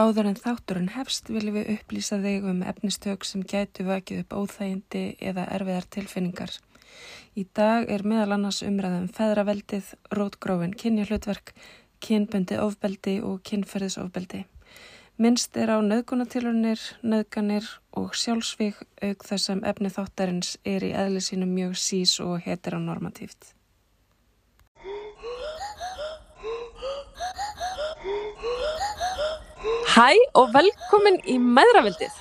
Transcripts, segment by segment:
Áður en þátturinn hefst viljum við upplýsa þig um efnistök sem gætu vakið upp óþægindi eða erfiðar tilfinningar. Í dag er meðal annars umræðum feðraveldið, rótgrófin kynjahlutverk, kynbundi ofbeldi og kynferðisofbeldi. Minnst er á nöðgunatilunir, nöðganir og sjálfsvík auk þess að efni þáttarins er í eðli sínum mjög sís og heteronormatíft. Hæ og velkomin í meðravildið.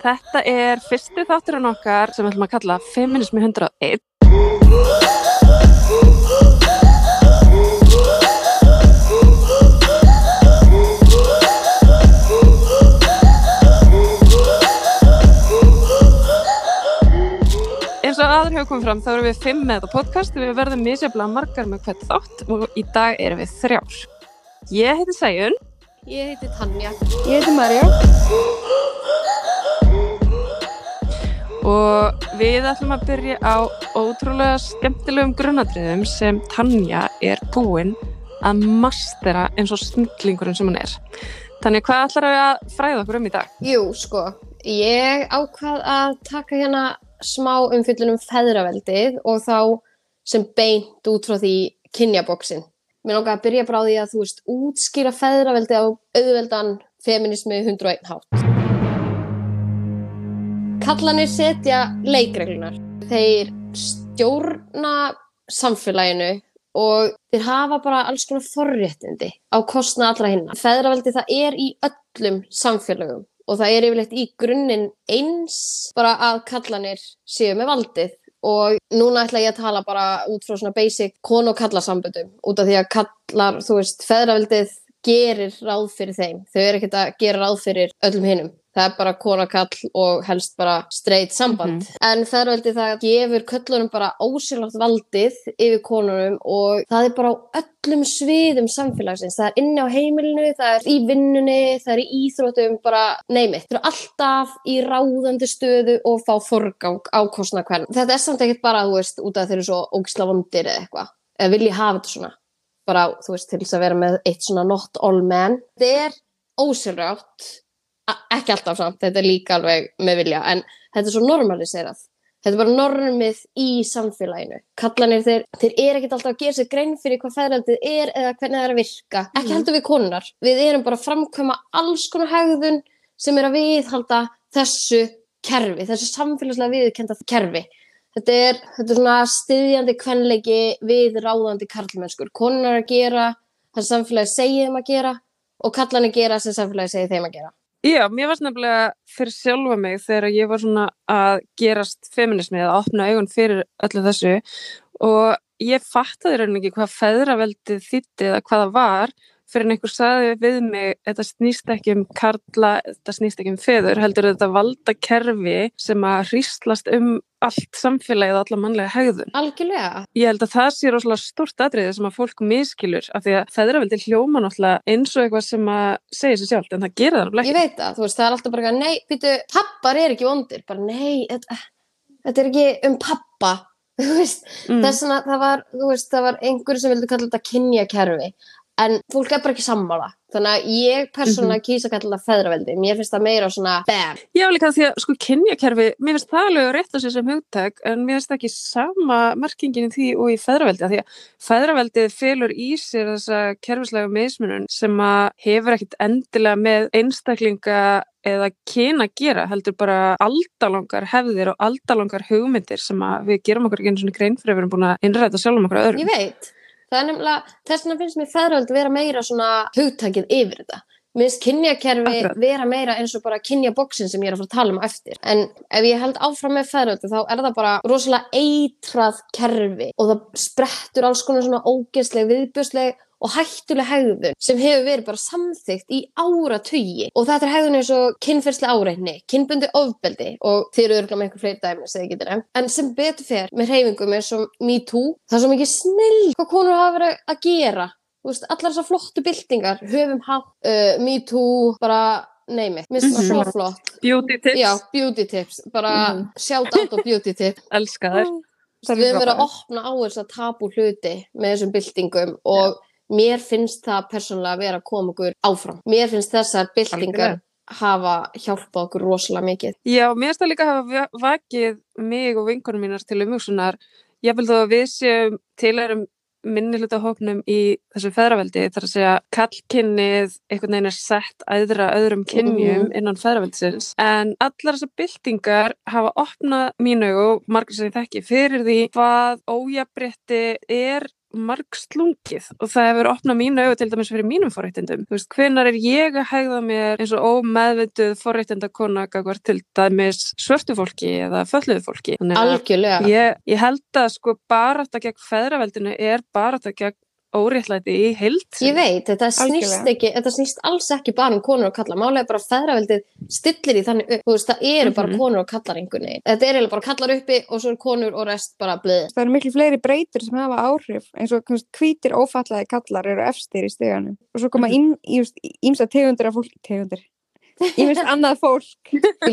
Þetta er fyrsti þátturinn okkar sem við ætlum að kalla Feminismi 101. Eins og aður hefur komið fram þá erum við fimm með þetta podcast við verðum misjaflega margar með hvert þátt og í dag erum við þrjár. Ég heiti Sæjun Ég heiti Tanja. Ég heiti Marja. og við ætlum að byrja á ótrúlega skemmtilegum grunnatriðum sem Tanja er búinn að mastera eins og snillingurinn sem hann er. Tanja, hvað ætlar að fræða okkur um í dag? Jú, sko, ég ákvað að taka hérna smá umfyllun um feðraveldið og þá sem beint út frá því kynjaboksin. Mér langar að byrja bara á því að þú veist útskýra feðraveldið á auðveldan feminismi 101 hátt. Kallanir setja leikreglunar. Þeir stjórna samfélaginu og þeir hafa bara alls konar forréttindi á kostna allra hinna. Feðraveldi það er í öllum samfélagum og það er yfirleitt í grunninn eins bara að kallanir séu með valdið og núna ætla ég að tala bara út frá svona basic kon og kallasamböndum út af því að kallar, þú veist, feðraveldið gerir ráð fyrir þeim. Þau eru ekkert að gera ráð fyrir öllum hinnum. Það er bara konakall og helst bara straight samband. En feðraveldið það gefur köllunum bara ósérlátt valdið yfir konunum og það er bara á öllum sviðum samfélagsins. Það er inni á heimilinu, það er í vinnunni, það er í íþrótum, bara neymið. Það eru alltaf í ráðandi stöðu og fá forgang á kostna hvern. Þetta er samt ekkert bara, þú veist, út af þeir eru svo ógisla vondir eða eitthvað. Eða vilji hafa þetta svona. Bara, þú veist, til þess að vera með eitt svona not all men. Þetta er ósérlátt ekki alltaf samt, þetta er líka alveg með vilja, en þetta er svo normaliserað. Þetta er bara normið í samfélaginu. Kallanir þeir, þeir er ekkert alltaf að gera sér grein fyrir hvað fæðraldið er eða hvernig það er að virka, ekki Mhm. heldur við konunar við erum bara að framkvæma alls konar hegðun sem er að viðhalda þessu kerfi, þessu samfélagslega viðkenda kerfi. Þetta er, þetta er svona styðjandi kvenleiki við ráðandi karlmennskur. Konunar að gera það sem samfélagi segið þeim að gera og kallanir gera sem samfélagi segið þeim að gera Já, mér varst nefnilega fyrir sjálfa mig þegar ég var svona að gerast feminismi eða opna augun fyrir öllu þessu og ég fattaði raunin ekki hvað feðraveldið þýtti eða hvað það var fyrir en einhver sagði við mig þetta snýst ekki um karla, þetta snýst ekki um feður, heldur þetta valda kerfi sem að hríslast um allt samfélagið og alla mannlega hegðun. algjörlega. Ég held að það sé rosalega stort atriði sem að fólk miskilur af því að feðraveldi hljóma náttúrulega eins og eitthvað sem að segja sér sjálft en það gerir það náttúrulega ég veit það, þú veist, það er alltaf bara nei, býtu, pappar er ekki vondir, bara nei þetta, þetta er ekki um pappa. Þú veist, Mm. þess að það var þú veist, það var einhverju sem vildi kalla þetta kynjakerfi, en fólk er bara ekki sammála, þannig að ég persónulega kýsa að kalla þetta feðraveldi, mér finnst það meira svona bam, Já, líka því að sko kynjakerfi, mér finnst það alveg rétt á sér sem hugtak en mér finnst ekki sama merkingin í því og í feðraveldi af því að feðraveldið fylur í sér þessa kerfislega mismunum sem að hefur ekkit endilega með einstaklinga eða kyna að gera, heldur bara aldalangar hefðir og aldalangar hugmyndir sem að við gerum okkur ekki einu svona grein fyrir að við erum búin að innræta sjálfum okkur að öðrum. ég veit það er nefnilega, þess vegna finnst mér feðraveldi vera meira svona hugtakið yfir þetta Mér finnst kynjakerfi vera meira eins og bara kynjaboksin sem ég er að fara að tala um eftir. En ef ég held áfram með feðröldu þá er það bara rosalega eitrað kerfi og það sprettur alls konar svona ógeðsleg, viðbjörsleg og hættuleg hegðun sem hefur verið bara samþygt í áratugi. Og þetta er hegðun eins og kynferðslega áreitni, kynbundi ofbeldi og þeir eru örgulega með einhver fleiri dæmi sem þið getur nefnt. En sem betur fer með hreyfingum eins og MeToo, það er svo mikið snill hvað konur hafa verið að gera. Veist, allar þessar flottu byltingar höfum haft, uh, me too bara neymi, mér finnst það svo flott. Beauty tips, já, beauty tips, bara Mhm. shout out á beauty tips. Elska þær. við höfum verið að opna á þess að tabu hluti með þessum byltingum og mér finnst það persónulega að vera að koma okkur áfram. Mér finnst þessar byltingar hafa hjálpað okkur rosalega mikið. Já, mér finnst það líka að hafa va- vakið mig og vinkonum mínar til umhugsunar. Ég vil þó að við séum tilærum minni hluta hópnum í þessu feðraveldi þar að segja kallkynnið einhvern veginn er sett æðra öðrum kynjum innan feðraveldisins en allar þessar byltingar hafa opnað mínu og margir sem ég þekki fyrir því hvað ójabrétti er margslungið og það hefur opnað mínu augu til dæmis fyrir mínum forréttindum. Þú veist, hvenar er ég að hægða mér eins og ómeðvituð forréttindakona gagvar til dæmis svörtu fólki eða fölluðu fólki. Algjörlega. ég, ég held að sko barátta gegn feðraveldinu er barátta gegn óréttlæti í heild. Ég veit, þetta snýst, ekki, þetta snýst alls ekki bara um konur og kallar. Málega er bara feðraveldið stillir í þannig upp. Þú veist, það eru bara Mhm. konur og kallar einhvern veginn. Þetta er eiginlega bara kallar uppi og svo er konur og rest bara blið. Það eru miklu fleiri breytur sem hafa áhrif eins og hvítir ófallaði kallar eru efstir í steganum og svo koma ímsa tegundir af fólk tegundir, ímest annað fólk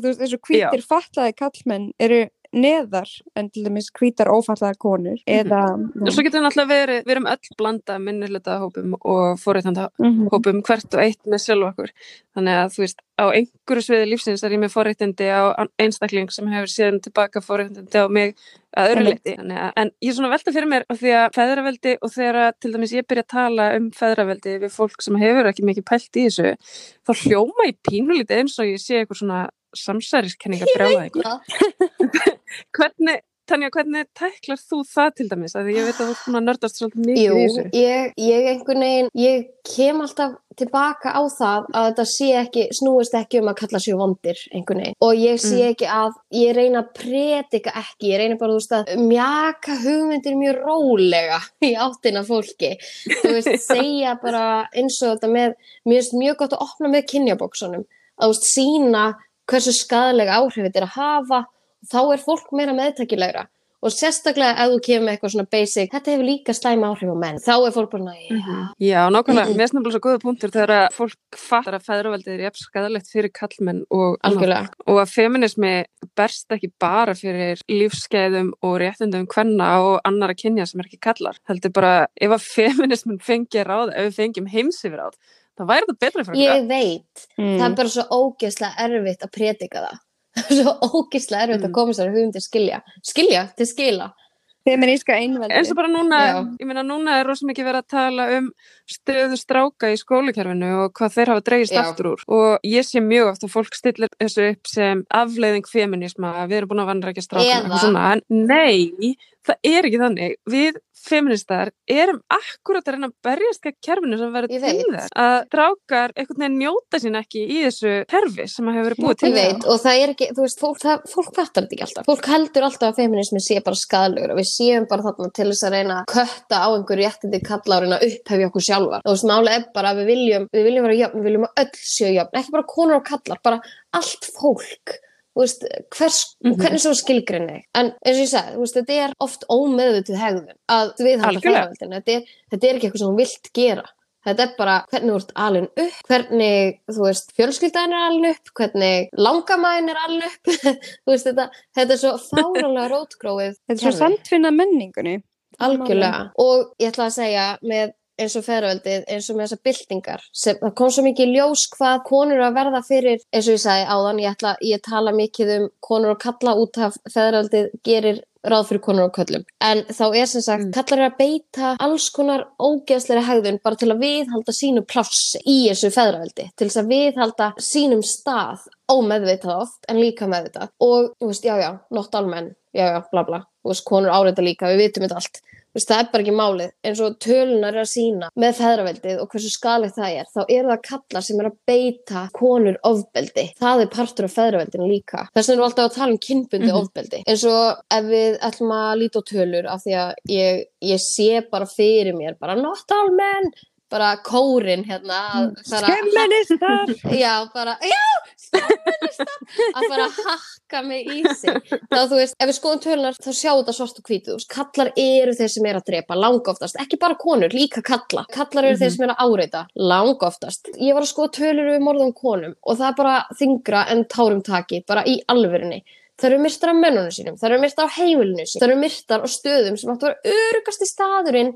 þú veist, eins og hvítir fallaði kallmenn eru neðar en til dæmis hvítar ófallaði konur eða Og svo getur náttúrulega verið, við erum öll blanda minni hluta hópum og forréttanda Mhm. hópum hvert og eitt með sjálf okkur. Þannig að þú veist, á einhverju sviði lífsins er ég með forréttindi á einstakling sem hefur síðan tilbaka forréttindi á mig að Einmitt. leiti. Þannig að, en ég er svona velta fyrir mér af því að feðraveldi og þegar að, til dæmis ég byrja að tala um feðraveldi við fólk sem hefur ekki mikið pælt í þessu, þá hljóma ég pínulítið eins og ég sé eitthvað svona samsæriskenninga brjála einhver. Hvernig, Tanja, hvernig tæklar þú það til dæmis? Því ég veit að þú nördast svolítið mikið Jú, í þessu. ég, ég einhvern veginn, ég kem alltaf tilbaka á það að þetta sé ekki, snúist ekki um að kalla sér vondir einhvern veginn. Og ég sé Mm. ekki að, ég reyna að predika ekki, ég reyna bara, þú veist, að mjaka hugmyndir mjög rólega í áttina fólki. Þú veist, segja bara eins og þetta með, mér finnst mjög gott að opna með kynjabóksunum, að þú veist, sína hversu skadalega áhrif þetta er að hafa, þá er fólk meira meðtækilegra. Og sérstaklega ef þú kemur með eitthvað svona basic, þetta hefur líka slæma áhrif á menn. Þá er fólk bara, já, Já, nákvæmlega, mér finnst nefnilega svo góða punktur þegar að fólk fattar að feðraveldið er jafn skadalegt fyrir kallmenn og, algjörlega. og að feminismi berst ekki bara fyrir lífskeiðum og réttindum kvenna og annara kynja sem er ekki kallar. Heldur bara, ef að feminismin fengi ráð, ef við fengjum heimsifir ráð, þá væri þetta betra fyrir okkur. Ég veit, Mm. það er bara svo ógeðslega erfitt að predika það. Það er svo ógeðslega erfitt Mm. að koma sér hugum til skilja. Skilja, til skila. Eins og bara núna, Já. ég meina núna er rosa mikið verið að tala um stöðu stráka í skólakerfinu og hvað þeir hafa dreigist Já. aftur úr og ég sé mjög oft að fólk stillir þessu upp sem afleiðing feminisma að við erum búin að vandra ekki stráka Eða- svona, en nei, það er ekki þannig við feministar erum akkurat að reyna að berjast gegn kerfinu sem verður til þess að strákar einhvern veginn njóta sín ekki í þessu kerfi sem hefur verið búið til veit, og það er ekki, þú veist, fólk, það, fólk fattar þetta ekki alltaf. Fólk heldur alltaf að feminismi sé bara skadalegur og við séum bara þarna til þess að reyna að kötta á einhverju réttindi kalla og reyna að upphefja okkur sjálfar. Þú veist, málega er bara að við viljum, við viljum vera jöfn, við viljum að öll séu jöfn, ekki bara konur og kallar, bara allt fólk. Veist, hvers, Mhm. hvernig svo skilgrinni en eins og ég sagði, veist, þetta er oft ómeðvituð hegðun að við halda Algjörlega. færaveldinu þetta, þetta er ekki eitthvað sem þú vilt gera. Þetta er bara hvernig þú ert alin upp hvernig, þú veist, fjölskyldaðin er alin upp hvernig langamæðin er alin upp. Þú veist, þetta, þetta er svo fárálega rótgróið Þetta er svo samtfinna menningunni. Algjörlega. Og ég ætla að segja með eins og feðraveldið, eins og með þessar byltingar sem það kom svo mikið ljós hvað konur að verða fyrir, eins og ég sagði áðan ég ætla, ég tala mikið um konur og kalla út af feðraveldið gerir ráð fyrir konur og köllum. En þá er sem sagt, Mm. kallar er að beita alls konar ógeðsleiri hegðun bara til að viðhalda sínu plássi í þessu feðraveldi, til þess að viðhalda sínum stað ómeðvitað oft en líka meðvitað. Og, þú veist, já, já, not all men, já, já, bla, bla, þú veist, konur áreita líka, við vitum þetta allt. Veist, það er bara ekki málið, eins og tölunar er að sína með feðraveldið og hversu skalegt það er, þá eru það kallar sem er að beita konur ofbeldi. Það er partur af feðraveldinu líka. Þess vegna erum við alltaf að tala um kynbundi Mhm. ofbeldi. Eins og ef við ætlum að líta á tölur af því að ég, ég sé bara fyrir mér, bara not all men, bara kórin hérna, fara- Skemministar Já, bara, já, að fara að hakka mig í sig þá þú veist, ef við skoðum tölunar þá sjáum þetta svart og hvítu, þú veist, kallar eru þeir sem er að drepa, langa oftast, ekki bara konur líka kalla, kallar eru þeir Mhm. sem er að áreita langa oftast, ég var að skoða tölur um morðum konum og það er bara þingra en tárum taki, bara í alvörinni Það eru myrtar af mönnunum sínum, það eru myrtar á heimilinu sínum, það eru myrtar á stöðum sem áttu að vera örugasti staðurinn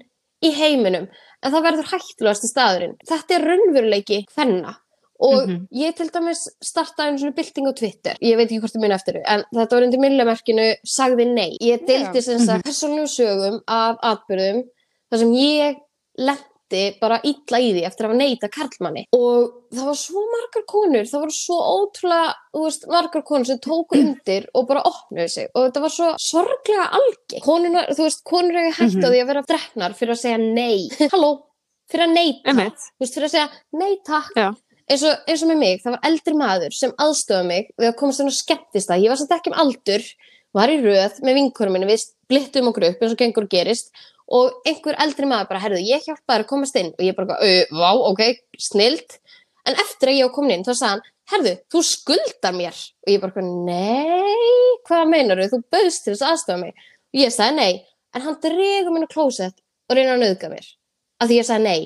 í heiminum. En það verður hættulegasti staðurinn. Þetta er raunveruleiki hvenna og Mhm. ég til dæmis startaði einu svona bylting á Twitter, ég veit ekki hvort þið muni eftir þau, en þetta var undir millimerkinu sagði nei. Ég deildi Já. sem sagt persónlegu sögum af atbyrðum þar sem ég lendi bara illa í því eftir að neita karlmanni og það var svo margar konur, það voru svo ótrúlega, veist, margar konur sem tóku undir og bara opnuðu sig og þetta var svo sorglega algi. Konuna, þú veist, konur hefur hægt á Mhm. því að vera dreknar fyrir að segja nei. Halló, fyrir að Einmitt. þú veist, fyrir að segja nei takk Já. Eins og, eins og með mig, það var eldri maður sem aðstöða mig við að komast inn og skemmtist það ég var samt ekki um aldur, var í röð með vinkurum minni, við blittum okkur upp eins og gengur gerist og einhver eldri maður bara, herðu, ég hjálpa þér að komast inn. Og ég bara, vá, ok, snilt en eftir að ég var komin inn, þá sagði hann herðu, þú skuldar mér. Og ég bara, nei, hvað meinar þú þú bauðst til þess að aðstöða mig. Og ég sagði nei, en hann dregur minna klósett og reynar að nauðga mér. Af því ég sagði nei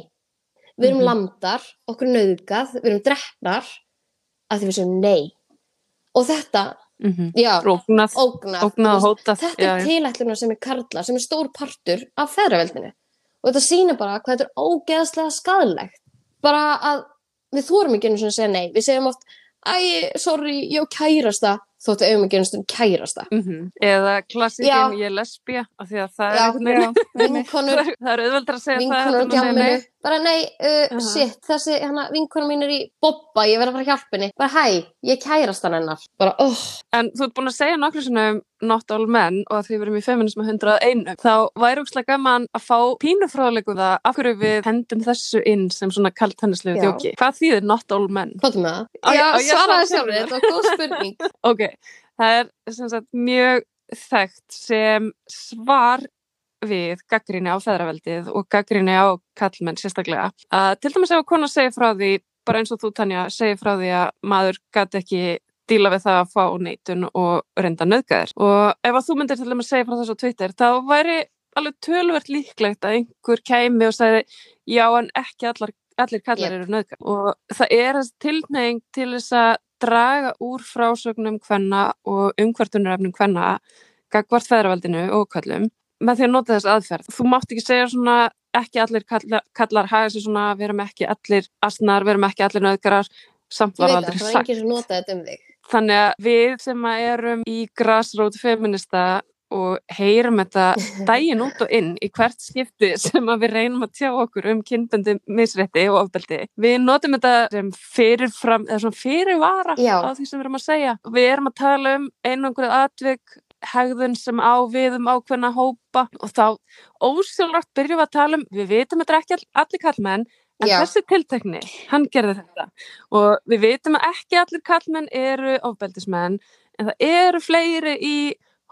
við erum Mhm. landar, okkur nauðgað, við erum drefnar að því við séum nei. Og þetta, Mhm. já, Róknað, ógnað. ógnað og hótað. Þetta já, er já. tilætluna sem er karla, sem er stór partur af feðraveldinu. Og þetta sýnir bara hvað þetta er ógeðslega skadalegt. Bara að við þórum ekki einu svona að segja nei. Við segjum oft, æ, sorry, ég á kærasta, þóttu eigum ekki einu stund kærasta. Mhm. Eða klassikinn Já. ég er lesbía af því að það er Já, einhvern veginn Vinkonur, það er- það er auðveldur að segja það vinkonur á heldur en að segja gjamminu. nei. Bara nei, uh, Aha. shit, þessi vinkonur mín er í bobba, ég verð að fara að hjálpa henni. Bara hæ, ég kærast hann hennar. Bara, oh, En þú ert búin að segja nokkru svona um Not All Men og að því við erum í feminismu 101 þá væri úrslega gaman að fá pínufráleiku það af hverju við hendum þessu inn sem svona kalt hennislegu Já. þjóki. Hvað þýðir Not All Men? Með það? Já, á ég að svara svaraði sjálfur? þetta var góð spurning. Ok, það er sem sagt mjög þekkt sem svar við gaggrinni á feðraveldið og gaggrinni á kallmenn sérstaklega. Að til dæmis ef að kona segir frá því, bara eins og þú Tanja, segir frá því að maður gæti ekki díla við það að fá neitun og reynda nöðgæðir. Og ef að þú myndir til dæmis segja frá þessu á Twitter, þá væri alveg tölvert líklegt að einhver kæmi og segði já en ekki allar, allir kallar Jep. eru nöðgæðir. Og það er þessi tilneying til þess að draga úr frásögnum hvenna og umhvertunarefnum hvenna gagvart feðravaldinu og köllum með því að nota þess aðferð. Þú mátt ekki segja svona ekki allir kallar, kallar haga sér svona við erum ekki allir asnar, við erum ekki allir nöðgarar, samt var aldrei sagt. um. Þannig að við sem að erum í grassrót feminista og heyrum þetta daginn út og inn í hvert skipti sem að við reynum að tjá okkur um kynböndi misrétti og ofbeldi. Við notum þetta sem fyrirfram, eða svona fyrirvara Já. á því sem við erum að segja. Við erum að tala um einangrið atvik, hegðun sem á við um ákveðna hópa og þá ósjálfrátt byrjum við að tala um, við vitum að þetta er ekki all- allir kallmenn, en Já. þessi tiltekni, hann gerði þetta og við vitum að ekki allir kallmenn eru ofbeldismenn en það eru fleiri í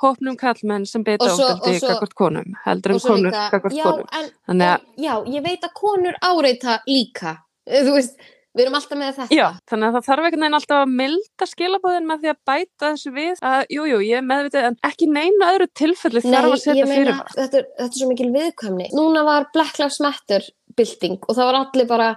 hópnum kallmenn sem beita ofbeldi gagvart konum heldur en svo konur líka- gagvart já, konum en, en, já, ég veit að konur áreita líka. Þú veist, við erum alltaf með þetta. Já, þannig að það þarf einhvern veginn alltaf að milda skilabóðin með því að bæta þessu við að jú, jú, ég meðvitið en ekki neina öðru tilfelli þarf að setja fyrir þetta, er- þetta er svo mikil viðkvæmni. Núna var Black Lives Matter bylting og það var allir bara,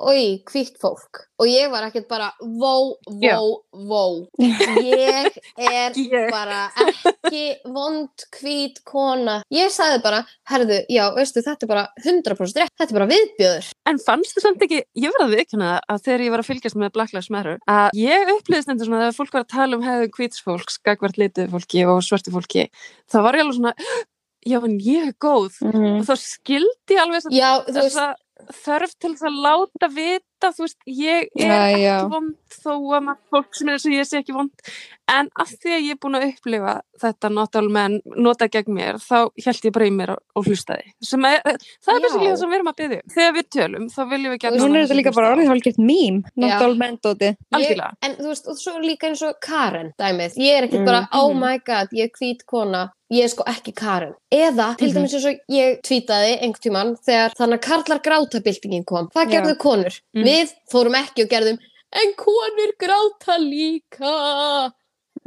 oi, hvitt fólk. Og ég var ekkert bara, vó, vó, vó. Ég er Ég. bara ekki vond hvít kona. Ég sagði bara, herðu, já, veistu, þetta er bara 100% rétt. Þetta er bara viðbjöður. En fannst þú samt ekki, ég verði að það að þegar ég var að fylgjast með Black Lives Matter að ég upplýðist endur svona þegar fólk var að tala um hefðu hvítsfólks, gagvart litið fólki og svörtu fólki, þá var ég alveg svona já en ég er góð Mhm. og þá skildi ég alveg þessa, Já, þú veist, þessa þörf til þess að láta vita þú veist, ég er Já, ekki já. vond þó að maður fólk sem er eins og ég sé ekki vond en af því að ég er búin að upplifa þetta notál menn nota gegn mér þá held ég bara í mér og, hlustaði sem er, það er basically það sem við erum að byggja þegar við tölum þá viljum við gæta Núna er þetta líka bara orðið hálfgett mím, Já. not all men dóti. En þú veist, og svo er líka eins og Karen dæmið, ég er ekkert Mm. bara oh Mhm. my god, ég er hvít kona ég er sko ekki Karen, eða til Mhm. dæmis eins og ég tweetaði einhvern tímann þegar þannig að Karlar grátabildingin kom Já. gerðu konur? Mm. Við fórum ekki og gerðum en konur gráta líka.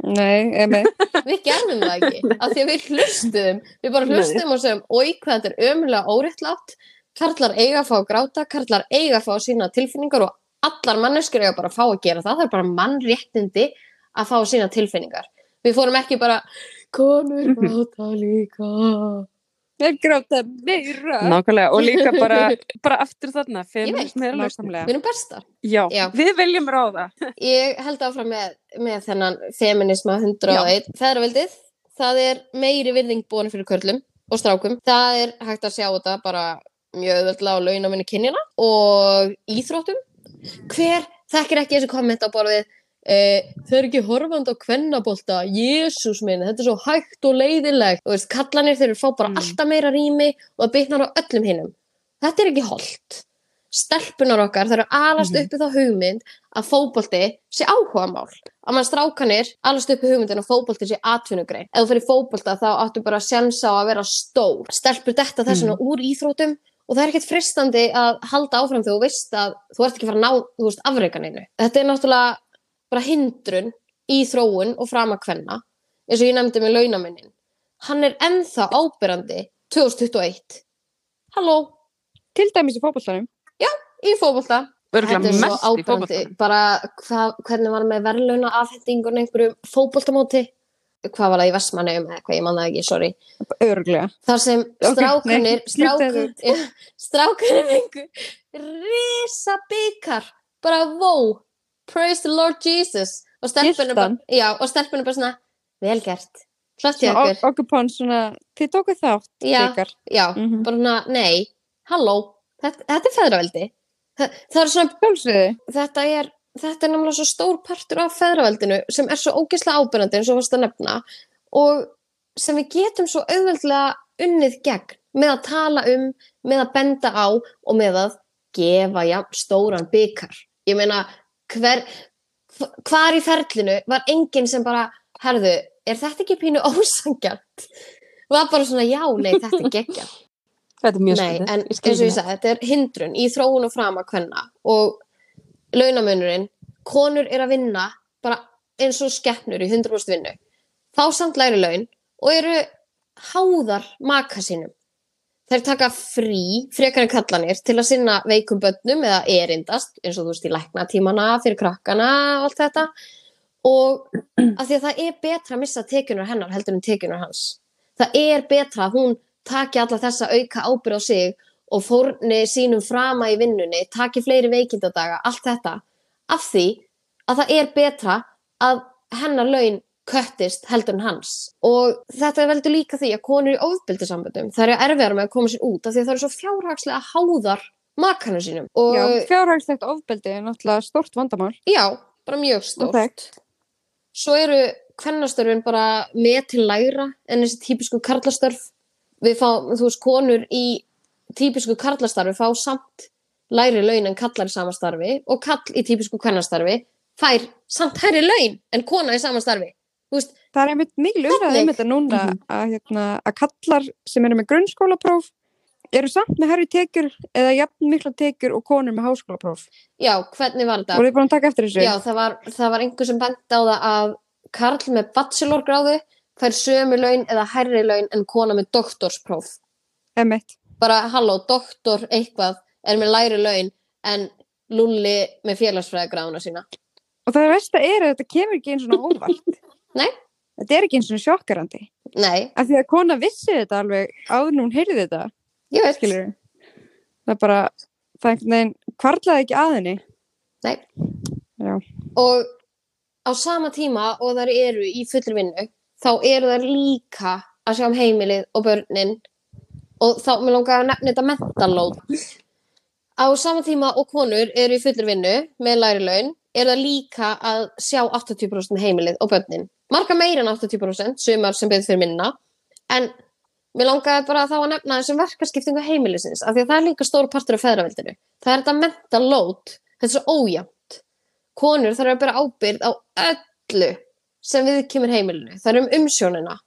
Nei, emi. við gerðum það ekki, af því að við hlustuðum við bara Nei. hlustuðum og segjum oi hvað þetta er ömulega óréttlátt. Karlar eiga að fá að gráta, karlar eiga að fá að sína tilfinningar og allar manneskjur eiga bara að fá að gera það, það er bara mannréttindi að fá að sína tilfinningar. Við fórum ekki bara konur gráta líka Þeir gráta meira. Nákvæmlega, og líka bara, bara aftur þarna, veit, er alveg nákvæmlega. Við erum besta. Já, Já. við viljum ráða. Ég held áfram með, með þennan feminisma 101. Feðraveldið, það er meiri virðing búin fyrir körlum og strákum. Það er hægt að sjá þetta bara mjög auðvöldlega á launaminni kynjana og íþróttum. Hver þekkir ekki þessi komment á borðið Uh, þau eru ekki horfand á kvennabólta Jésús minn, þetta er svo hægt og leiðilegt og kallanir þeir eru fá bara Mm. alltaf meira rými og það bytnar á öllum hinnum þetta er ekki holdt stelpunar okkar, það eru alast Mhm. uppi þá hugmynd að fótbolti sé áhugamál. Að mann strákanir alast uppi hugmyndin að fótbolti sé atvinnugrein. Ef þú fyrir fótbolta þá áttu bara að sjensa á að vera stór. Stelpur detta þessuna úr íþrótum og það er ekkert fristandi að halda áfram þegar þú veist að þú ert ekki fara að ná þú veist, afreikaninu. Þetta er náttúrulega bara hindrun í þróun og framakvenna eins og ég nefndi með launamennin. Hann er ennþá ábyrrandi 2021. Halló, Til dæmis í fótboltanum. í fótbolta. Örgulega Þetta er svo í fótboltanum. bara hva, hvernig var með verðlauna afhendingun einhverjum fótboltamóti hvað var það í Vestmanneum eða hvað ég manna ekki, sorry Örglega. þar sem Ok, strákanir nei, strákanir, klippaðu já, strákanir fengu risa byggar bara wow, praise the Lord Jesus og stelpunum bara, já, og stelpunum bara svona vel gert, flott Svona ykkur okkur pón svona, þið tókuð þátt. já, Bikar. já, Mhm. bara svona, nei halló, þetta, þetta er feðraveldi það, það er svona Sjálfsögðu. þetta er, þetta er náttúrulega svo stór partur af feðraveldinu sem er svo ógeðslega ábyrjandi eins og varst að nefna og sem við getum svo auðveldlega unnið gegn með að tala um, með að benda á og með að gefa jafn stóran byggar. Ég meina, hver, hv- hvar í ferlinu var enginn sem bara, herðu, er þetta ekki pínu ósangjart? Var bara svona, já, nei, þetta er geggjart. Þetta er mjög Nei, skrítið. en eins skil og ég það. sagði, þetta er hindrun í þróun og frama hvenna og launamunurinn, konur er að vinna bara eins og skeppnur í 100% vinnu, fá samt læri laun og eru háðar maka sínum. Þeir taka frí, frekar en kallanir, til að sinna veikum börnum eða erindast, eins og þú veist í læknatímana, fyrir krakkana og allt þetta. Og að því að það er betra að missa tekjunar hennar heldur en tekjunar hans. Það er betra að hún taki alla þessa auka ábyrð á sig og fórni sínum frama í vinnunni, taki fleiri veikindadaga, allt þetta, af því að það er betra að hennar laun köttist heldur en hans. Og þetta veldur líka því að konur í ofbildisamböndum, það eru erfiðar með að koma sér út af því að það eru svo fjárhagslega háðar makanu sínum. Og Já, fjárhagslegt ofbeldi er náttúrulega stort vandamál. já, bara mjög stórt. þekkt. Svo eru kvennastörfin bara með til lægra en þessi típisku karlastörf. Við fá, þú veist, konur í típisku karlastarfi fá samt læri laun en kallar í sama starfi og kall í típisku kvennastarfi fær samt hærri laun en kona í sama starfi. Þú veist, Það er einmitt mikil umræðið um þetta núna Mhm. að, hérna, að kallar sem eru með grunnskólapróf eru samt með herri tekjur eða jafn mikla tekjur og konur með háskólapróf. já, hvernig var þetta? Voru þið búin að taka eftir þessu? Já, það var, það var einhver sem bent á það að karl með bachelorgráðu fær sömu laun eða hærri laun en kona með doktorspróf. Emmett. bara halló, doktor eitthvað er með læri laun en lulli með félagsfræðagráðuna sína. Og það versta er að þetta kemur ekki eins og óvart. Nei. Þetta er ekki eins og sjokkarandi. Nei, Af því að kona vissi þetta alveg áður hún heyrði þetta, ég veit. skilur Það er bara, það er einhvern veginn kvarlaði ekki að henni. Nei. Já. Og á sama tíma og þær eru í fullri vinnu, þá eru þær líka að sjá um heimilið og börnin og þá mér langar að nefna þetta mental load. Á sama tíma og konur eru í fullri vinnu með læri laun, eru það líka að sjá 80% með heimilið og börnin. Marga meira en 80%, sumar sem beður fyrir minna, en mér langaði bara þá að nefna þessum verkaskiptingu heimilisins, af því að það er líka stór partur af feðraveldinu. Það er þetta mental load, þetta er svo ójæmt. Konur þarf að bera ábyrgð á öllu sem við kemur heimilinu. Það er um umsjónina.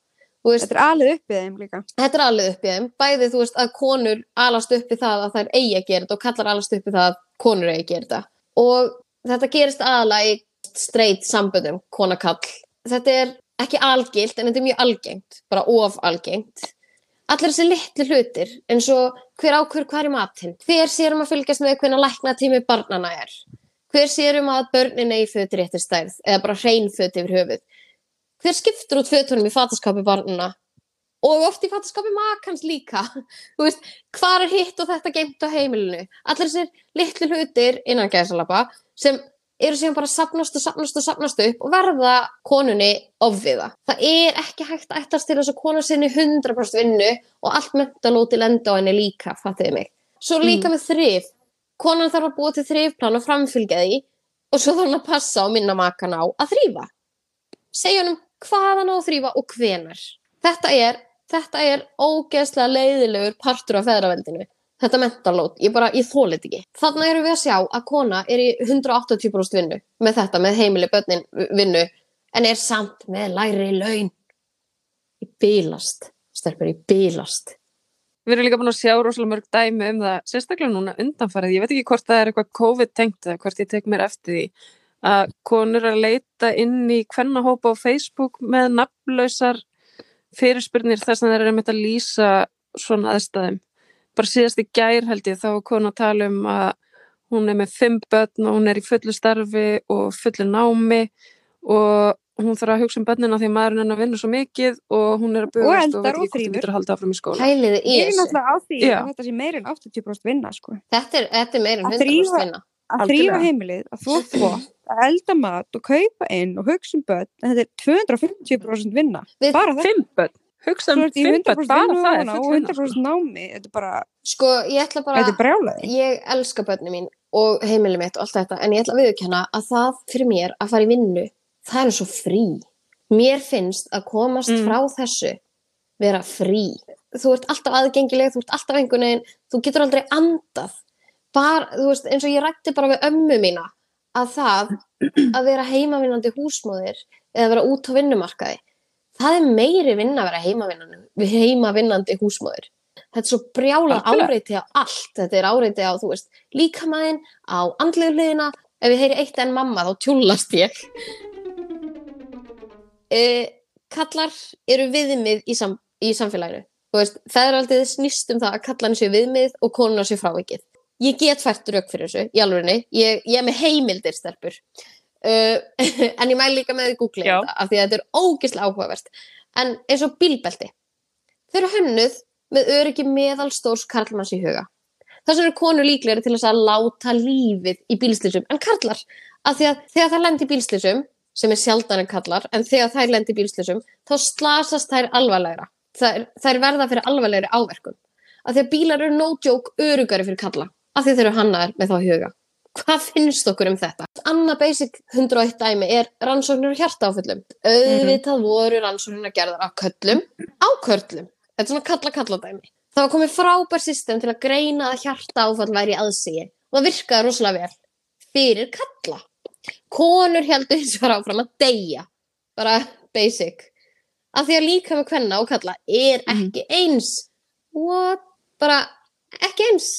Veist, Þetta er alið uppið þeim líka. þetta er alveg upp í þeim. Bæði, þú veist, að konur alast upp í það að þær eigi að gera þetta og kallar alast upp í það að konur eigi að gera þetta. Og þetta gerist aðalega í straight samböndum, konakall. Þetta er ekki algilt, en þetta er mjög algengt, bara of algengt. Allir þessi litlu hlutir, eins og hver ákvör er í matinn, hver sér um að fylgjast með hvernig lækna tími barnana er, hver sér um að börnin eigi föt réttir stærð, eða bara hrein föt yfir höfuð, hver skiptur út fötunum í fataskapi barnana og oft í fattaskapi makans líka þú veist, hvað er hitt og þetta geimt á heimilinu allir þessir litlu hlutir innan gæðsalapa sem eru síðan bara sapnast og sapnast og sapnast upp og verða konunni ofviða. Það er ekki hægt að ættast til þess að kona sinni 100% vinnu og allt mentalóti lenda á henni líka, fattiði mig. Svo líka með þrif. Konan þarf að búa til þrifplan og framfylgja því og svo þarf hann að passa og minna makan á að þrýfa. Segja hann um hvað hann á að þrýfa og hvenar. Þetta er, þetta er ógeðslega leiðilegur partur af feðraveldinu. Þetta mentalót, ég bara, ég þólit ekki. Þannig erum við að sjá að kona er í 180% vinnu með þetta, með heimili börnin vinnu, en er samt með læri laun. Í bílast, stelpur í bílast. Við erum líka búin að sjá rosalega mörg dæmi um það, sérstaklega núna undanfarið. Ég veit ekki hvort það er eitthvað COVID-tengt eða hvort ég tek mér eftir því að konur að leita inn í hvernahópa á Facebook með nafnlausar fyrirspurnir þess að þeir eru með að lýsa svona aðstæðum. Bara síðast í gær held ég þá var konu að tala um að hún er með fimm börn og hún er í fullu starfi og fullu námi og hún þarf að hugsa um börnina því maðurinn hennar vinnur svo mikið og hún er að Og bugast og, eldar veit og ekki hvort hún getur að halda áfram í skóla. Hæliði í Ég er þessu. náttúrulega á því Já. að þetta sé meir en 80% vinna sko. Þetta er, þetta er meira en Að 100% þrífa- vinna. Að þrýfa heimilið, að þú þvott, að elda mat og kaupa inn og hugsa um börn, en þetta er 250% vinna. Við- Bara þetta. Fimm börn, hugsa um ertu í fimm börn, 100% bara það er ofan á full og vinna. sko. 100% námi. Þetta er bara, Sko, ég ætla bara, þetta er brjálaði. ég elska börnum mín og heimili mitt og allt þetta, en ég ætla að viðurkenna að það fyrir mér að fara í vinnu, það er svo frí. Mér finnst að komast Mm. frá þessu vera frí. Þú ert alltaf aðgengileg, þú ert alltaf veginn, þú getur aldrei andað. Bara, þú veist, eins og ég rætti bara við ömmu mína, að það að vera heimavinnandi húsmóðir eða vera út á vinnumarkaði, það er meiri vinna að vera heimavinnandi, heimavinnandi húsmóðir. Þetta er svo Algjörlega. áreiti á allt. Þetta er áreiti á, þú veist, líkamæðin, á andlegu hliðina. Ef ég heyri eitt en mamma, þá tjúllast ég. E, kallar eru viðmið í, sam, í samfélaginu. Þú veist, það er aldrei snýst um það að kallarni séu viðmið og konuna séu frávikið. Ég get fært rauk fyrir þessu, í alvegni. Ég, ég er með heimildir stelpur. Uh, en ég mæl líka með því Google Já. þetta, af því að þetta er ógislega áhugavert. En eins og bílbelti. Þau eru hönnuð með öryggi meðalstórs karlmanns í huga. Þess vegna eru konur líklegri til að láta lífið í bílslýsum en karlar. Af því að þegar það lendi í bílslýsum, sem er sjaldan en kallar, en þegar þær lendi í bílslýsum, þá slasast þær alvarlegra. Þær, þær verða fyrir alvarlegri áverkum. Af því að bílar eru no joke örugari fyrir kalla. Af því að þeir eru hannaðar með þá huga. Hvað finnst okkur um þetta? Anna basic 101 dæmi er rannsóknir á hjartaáföllum. Auðvitað voru rannsóknir gerðar á köllum, á körlum. Þetta er svona kalla-kalla dæmi. Það var komið frábær system til að greina að hjartaáfall væri í aðsigi og það virkaði rosalega vel fyrir kalla. Konur heldur hins vegar áfram að deyja. Bara basic. Af því að líka með kvenna og kalla er ekki eins. What? Bara ekki eins.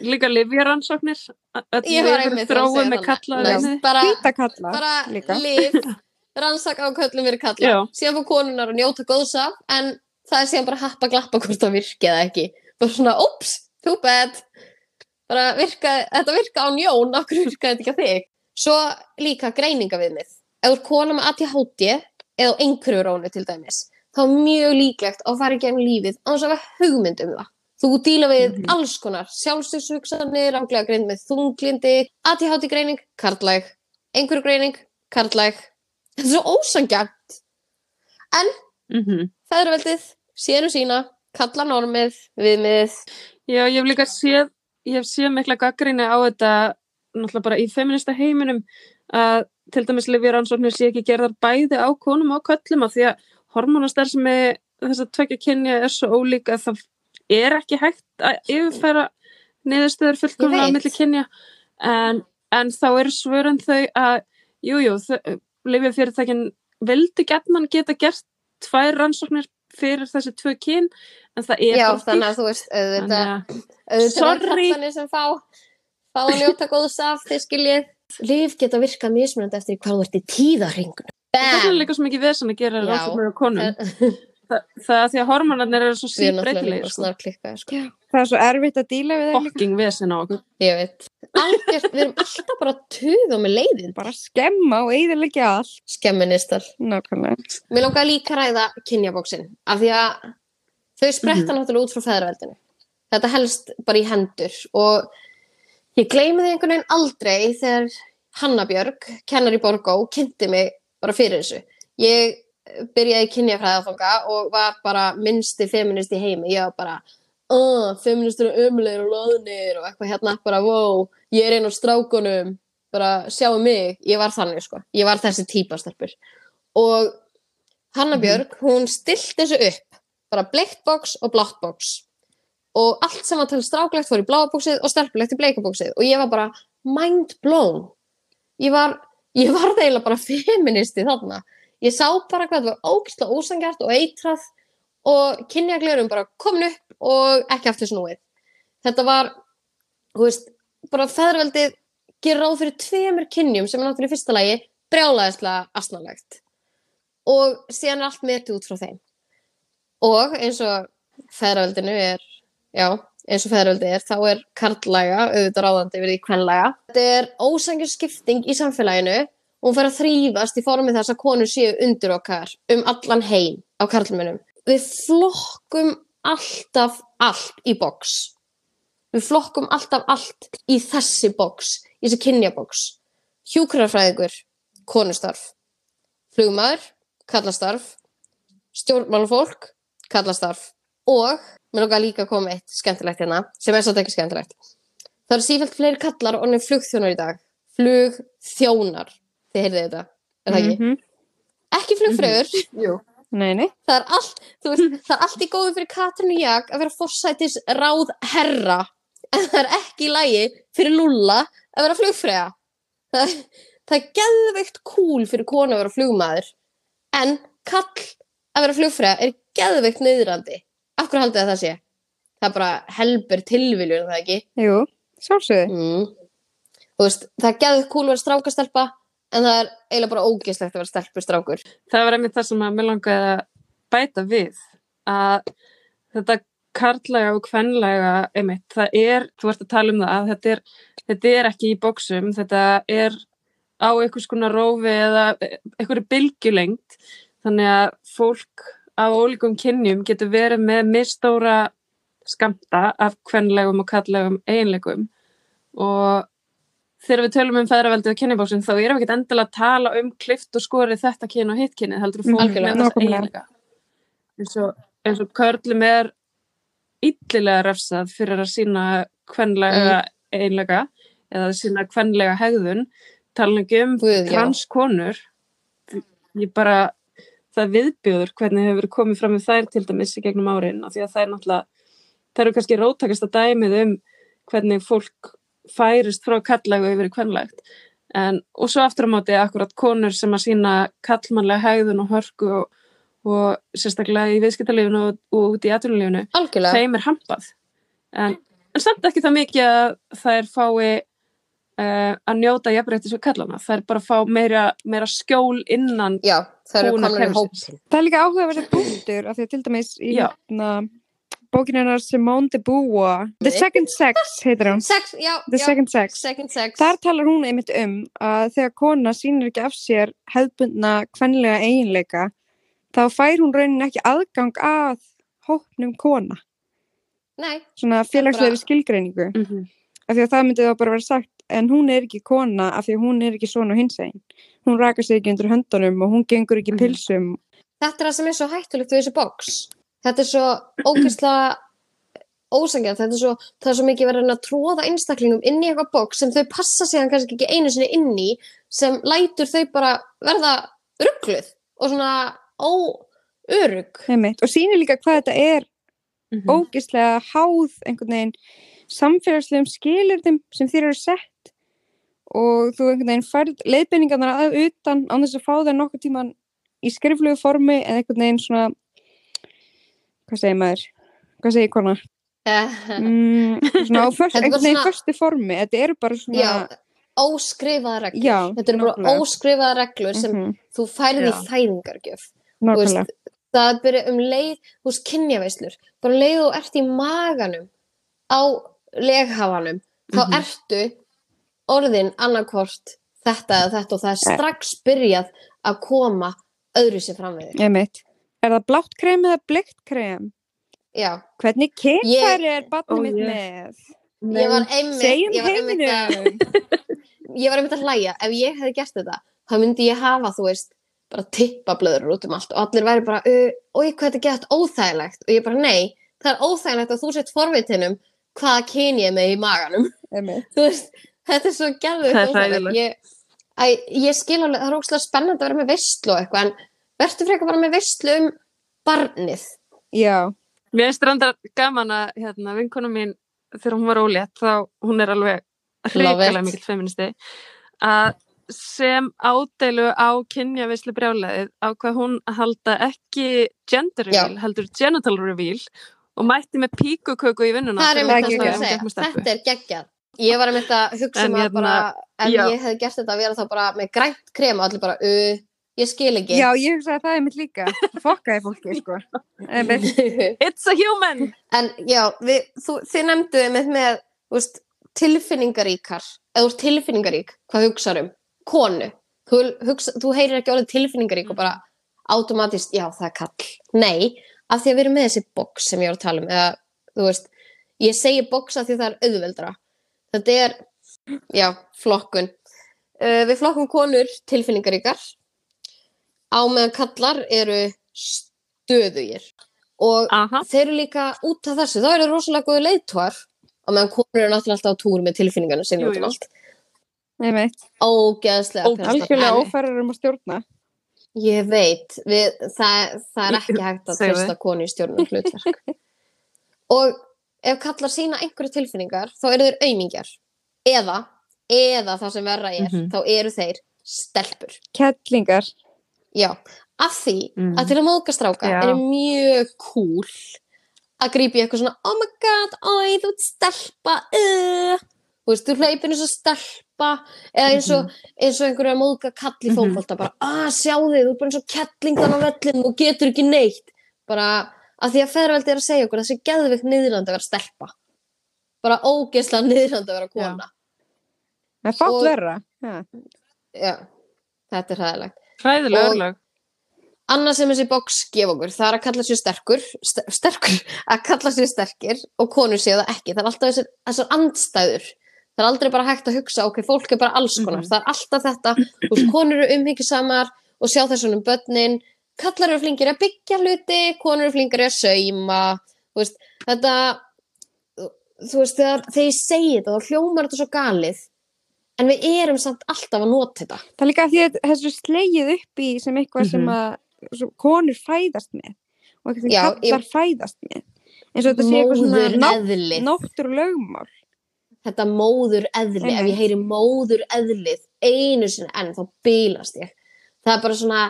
Líka livjaransóknir, öll Ég var einmitt að segja með það. kallaði Nei, viðmiði. bara, bara líka. lif, rannsaka á köllum fyrir kalla. Já. Síðan fór konunar að njóta góðs af, en það er síðan bara happa glappa hvort það virki eða ekki. Bara svona, ups, too bad. Bara virka, þetta virka á njón, okkur virkaði þetta ekki á þig. Svo líka greiningaviðmið. Ef þú er kona með ADHD eða einhverju rónu til dæmis, þá er mjög líklegt að fara í gegnum lífið á þess að hafa hugmynd um það. Þú díla við Mhm. alls konar sjálfstöðshugsanir, ánglega greind með þunglindi, ADHD greining, karlæg, einhverju greining, karlæg. Þetta er svo ósangjart. En Mm feðraveldið, séru sína, kalla normið, viðmið. Já, ég hef líka séð, ég hef séð mikla gaggrinni á þetta, náttúrulega bara í feminista heiminum, að til dæmis livjaransóknir sé ekki gerðar bæði á konum og köllum af því að hormonastarfsemi þess að tvekja kynja er svo ólík að það er ekki hægt að yfirfæra niðurstöður fullkomlega á milli kynja en, en þá eru svörin þau að jújú, livjafyrirtækin vildi gætman geta gert tvær rannsóknir fyrir þessi tvö kyn en það er Já, bara þannig að þú veist, auðvitað, auðvitað er sem fá, fá að njóta góðs af, þið skiljið. Líf geta virkað mismunandi eftir hvað þú ert í tíðarringunum. Það er líka svo mikið vesen að gera rannsóknir á konum. Þa, það er því að hormonarnir eru svo síbreytilegir. líka Sko. sko. Það er svo erfitt að díla við líka. Fokking vesen á okkur. Ég veit. Algjört, við erum alltaf bara tuða með leiðin. Bara skemma og eiðilegja allt. Skemministar. Nákvæmlega. Mér langar líka að ræða kynjabóksin. Af því að þau spretta náttúrulega út frá feðraveldinu þetta helst bara í hendur og ég gleymi því einhvern veginn aldrei þegar Hanna Björg kennar í Borgó, kynnti mig bara fyrir þessu ég byrjaði í kynjafræðafanga og var bara minnsti feminist í heimi. Ég var bara uh, feministur og ömulegir og loðnir og eitthvað hérna bara wow, ég er einn á strákunum. Bara sjáu mig, ég var þannig sko. Ég var þessi típastelpur. Og Hanna Björg, hún stilt þessu upp bara bleikt box og blátt box. Og allt sem var til stráklegt fór í bláa bóksið og stelpulegt í bleika bóksið og ég var bara mind blown. Ég var, ég var eiginlega bara feministi þarna ég sá bara hvað þetta var ógæslega ósangjart og eitrað og kynjaglerum bara komin upp og ekki aftur snúið. Þetta var, þú veist bara feðraveldið gerir ráð fyrir tveimur kynjum sem er náttúrulega í fyrsta lagi brjálæðislega asnalegt. Og síðan er allt metið út frá þeim. Og eins og feðraveldinu er já, eins og feðraveldi er þá er karlæga, auðvitað ráðandi yfir því kvenlæga. Þetta er ósangjur skipting í samfélaginu og hún fer að þrýfast í formið þess að konur séu undir okkar um allan heim á karlmennum. Við flokkum alltaf allt í boks. Við flokkum alltaf allt í þessi boks, í þessi kynjaboks. Hjúkrarfræðingur, konustarf. Flugmaður, kallastarf. Stjórnmálufólk, kallastarf. Og, mér lókar líka að koma eitt skemmtilegt hérna, sem er svolítið ekki skemmtilegt. Það eru sífælt fleiri kallar og nefn flugþjónar í dag. Flugþjónar. Þið heyrðið þetta, er það ekki? Mhm. Ekki flugfröður. Jú. Nei, nei. Það er allt, þú veist, það er allt í góðu fyrir Katrínu Jak að vera forsætis ráð herra. En það er ekki í lagi fyrir Lúlla að vera flugfræða. Það, það er geðveikt cool fyrir konu að vera flugmaður. En kall að vera flugfræða er geðveikt nöðrandi. Af hverju haldið að það sé? Það er bara helber tilviljur, er það ekki? Jú, sjálfsögðu. Mm. Þú veist, það er geðveikt cool að vera strákastelpa, en það er eiginlega bara ógeðslegt að vera stelpur strákur. Það var einmitt það sem að mér langaði að bæta við að þetta karlæga og kvenlæga einmitt, það er, þú ert að tala um það að þetta er, þetta er ekki í bóksum þetta er á einhvers konar rófi eða einhverju bylgjulengt þannig að fólk af ólíkum kynjum getur verið með mistóra skamta af kvenlegum og kallegum eiginlegum og þegar við tölum um feðraveldi og kynjabóksin þá erum við ekki endilega að tala um klift og skorið þetta kyn og hitt kynið heldur fólk Algjörlega. með þess eiginlega eins og, og körlum er illilega refsað fyrir að sína kvenlega eiginlega eða sína kvenlega hegðun. Tala ekki um transkonur ég bara það viðbjóður hvernig hefur komið fram með þær til dæmis í gegnum árin og því að það er náttúrulega það eru kannski róttakast að dæmið um hvernig fólk færist frá kallægu yfir í kvenlegt en, og svo aftur á móti akkurat konur sem að sína kallmannlega hegðun og hörku og, og sérstaklega í viðskiptalífinu og, og út í atvinnulífinu þeim er hampað. En, en samt ekki það mikið að þær fái uh, að njóta jafnréttis við kallana þær bara fá meira, meira skjól innan Já, það. Það er líka áhugaverðið punktur af því að til dæmis í hérna, bókin hennar Simone de Beauvoir The. Second Sex heitir hún Sex, já, The já. Second Sex Second sex. Þar talar hún einmitt um að þegar kona sýnir ekki af sér hefðbundna kvenlega eiginleika þá fær hún raunin ekki aðgang að hópnum kona Nei, svona félagslegri bara- skilgreiningu mm -hmm. af því að það myndi þá bara vera sagt en hún er ekki kona af því að hún er ekki svona hins einn hún rakar sig ekki undir höndunum og hún gengur ekki Mhm. pilsum þetta er það sem er svo hættulegt við þessi box. Þetta er svo ógeðslega ósangjart, þetta er svo, það er svo mikið verið að tróða einstaklingum inn í eitthvað box sem þau passa síðan kannski ekki einu sinni inn í sem lætur þau bara verða ruggluð og svona. Einmitt. og sýnir líka hvað þetta er Mhm. ógislega háð einhvern veginn samfélagslegum skilurðum sem þér eru sett og þú einhvern veginn færð leiðbeiningarnar að utan án þess að fá þær nokkuð tíman í skriflegu formi eða einhvern veginn svona hvað segir maður? Hvað segir kona? Mm, svona á förstu formi þetta eru bara svona Já, óskrifaða reglur. Já, þetta eru bara óskrifaða reglur sem Mhm, þú færði í nákvæmlega veist, það byrja um leið, veist, kynjaveislur, bara um leið og þú ert í maganum á leghafanum, þá Mhm. ertu orðin annarkvort þetta eða þetta og það er Nei. strax byrjað að koma öðru sér fram við þig. Er það blátt krem eða bleikt krem? já, Hvernig Ég- er barnið mitt með? ég var einmitt Segjum ég var einmitt að, heiminum. ég var einmitt að hlæja ef ég hefði gert þetta, þá myndi ég hafa þú veist, bara tippablöður út um allt og allir væri bara, uh, oi hvað þetta gett óþægilegt og ég bara, nei, það er óþægilegt að þú sett forvitinum hvaða kyn ég er með í maganum Einmitt. þú veist, þetta er svo er hræðilegt. ég, ég skil alveg, það er ógslag spennandi að vera með veistlu og eitthvað en verður frekar bara með veistlu um barnið. Já, Mér finnst reyndar gaman að hérna, vinkona mín þegar hún var ólétt þá hún er alveg hrikalega mikill feministi að sem ádeilu á kynjavislu brjálæðið á hvað hún að halda ekki gender Já. reveal, heldur genital reveal og mætti með píkuköku í vinnuna það er hún það sem ég að segja, þetta er geggjað. Ég var einmitt að hugsa En um að hérna, bara ef já. ég hefði gert þetta að vera þá bara með grænt krem og allir bara, uh, ég skil ekki. Já, ég hugsaði að það er mitt líka. Fokkaði fólki, sko. It's a human! en já, við, þú, þið nefndu einmitt með þú veist, tilfinningaríkar eða þú ert tilfinningarík, hvað hugsaður um? Konu, þú, hugsa, þú heyrir ekki orðið tilfinningarík og bara automatist, já það er kall, nei af því að við erum með þessi box sem ég var að tala um eða, þú veist, ég segi box af því það er auðveldra þetta er, já, flokkun. Uh, við flokkum konur tilfinningaríkar á meðan kallar eru stöðugir og Aha. þeir eru líka út af þessu, þá eru þeir rosalega góði leiðtvar og meðan konur eru náttúrulega alltaf á túr með tilfinningarna sinni út um jú. allt Einmitt. ógeðslega Ó, pirrandi. Algjörlega ófærar um að stjórna. ég veit, við, það, það er ekki hægt að treysta konu í stjórnum hlutverk og ef kallar sína einhverju tilfinningar þá eru þeir aumingjar eða, eða það sem verra er Mhm. þá eru þeir stelpur Kettlingar. Já, af því Mm. að til að móðga stráka Já. er mjög cool að grípa í eitthvað svona oh my god, oi, þú ert stelpa uh. þú veist, þú hleypir eins og stelpa eða eins og, eins og einhverju að móðga kall í Mhm. fótbolta bara, að sjá þig, þú ert bara eins og kettling þannig á vellinu og getur ekki neitt bara að því að feðraveldi er að segja okkur þessi geðvikt niðurlandi að vera stelpa bara ógeðslega niðurlandi að vera kona Það er fátt verra. Ja. já, þetta er hræðilegt Hræðilega örlög. annað sem þessi box gefa okkur það er að kalla sér sterkur st sterkur, að kalla sér sterkir og konur séu það ekki, það er alltaf þessar, þessar andstæður. Það er aldrei bara hægt að hugsa ok, fólk er bara alls konar, Mhm. það er alltaf þetta. Þú veist, konur eru umhyggjusamar og sjá þessum börnin, kallar eru flinkir að byggja hluti, konur eru flinkir að sauma, þú veist þetta, þú veist þegar, ég segi þetta, þá hljómar þetta svo galið en við erum samt alltaf að nota þetta Það er líka af því að þessu slegið upp í sem eitthvað sem Mhm. að svo, konur fæðast með og eitthvað sem Já, kallar fæðast með. eins og þetta sé eitthvað svona náttur lögmál. þetta móður eðli, ef Einmitt. ég heyri móður eðlið einu sinni enn þá bílast ég það er bara svona,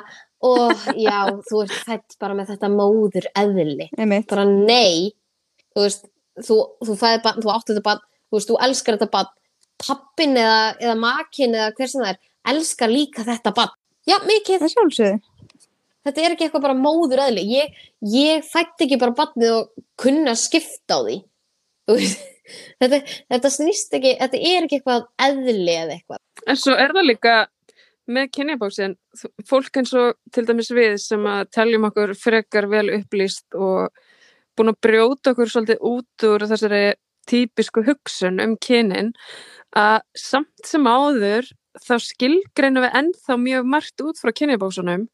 ó já þú ert fætt bara með þetta móður eðli, Einmitt. bara nei þú veist, þú, þú fæði bann, þú átti þetta bann, þú veist, þú elskar þetta bann pappin eða, eða makin eða hver sem það er, elskar líka þetta bann, já mikið. Það sjálfsögðu. þetta er ekki eitthvað bara móður eðli. Ég, ég fætti ekki bara bannið og kunna skipta á því. Þetta, þetta snýst ekki þetta er ekki eitthvað eðli eða eitthvað. En svo er það líka með kynjabóksin, fólk eins og til dæmis við sem að teljum okkur frekar vel upplýst og búin að brjóta okkur svolítið út úr þessari típisku hugsun um kynin að samt sem áður þá skilgreinum við ennþá mjög margt út frá kynjabóksunum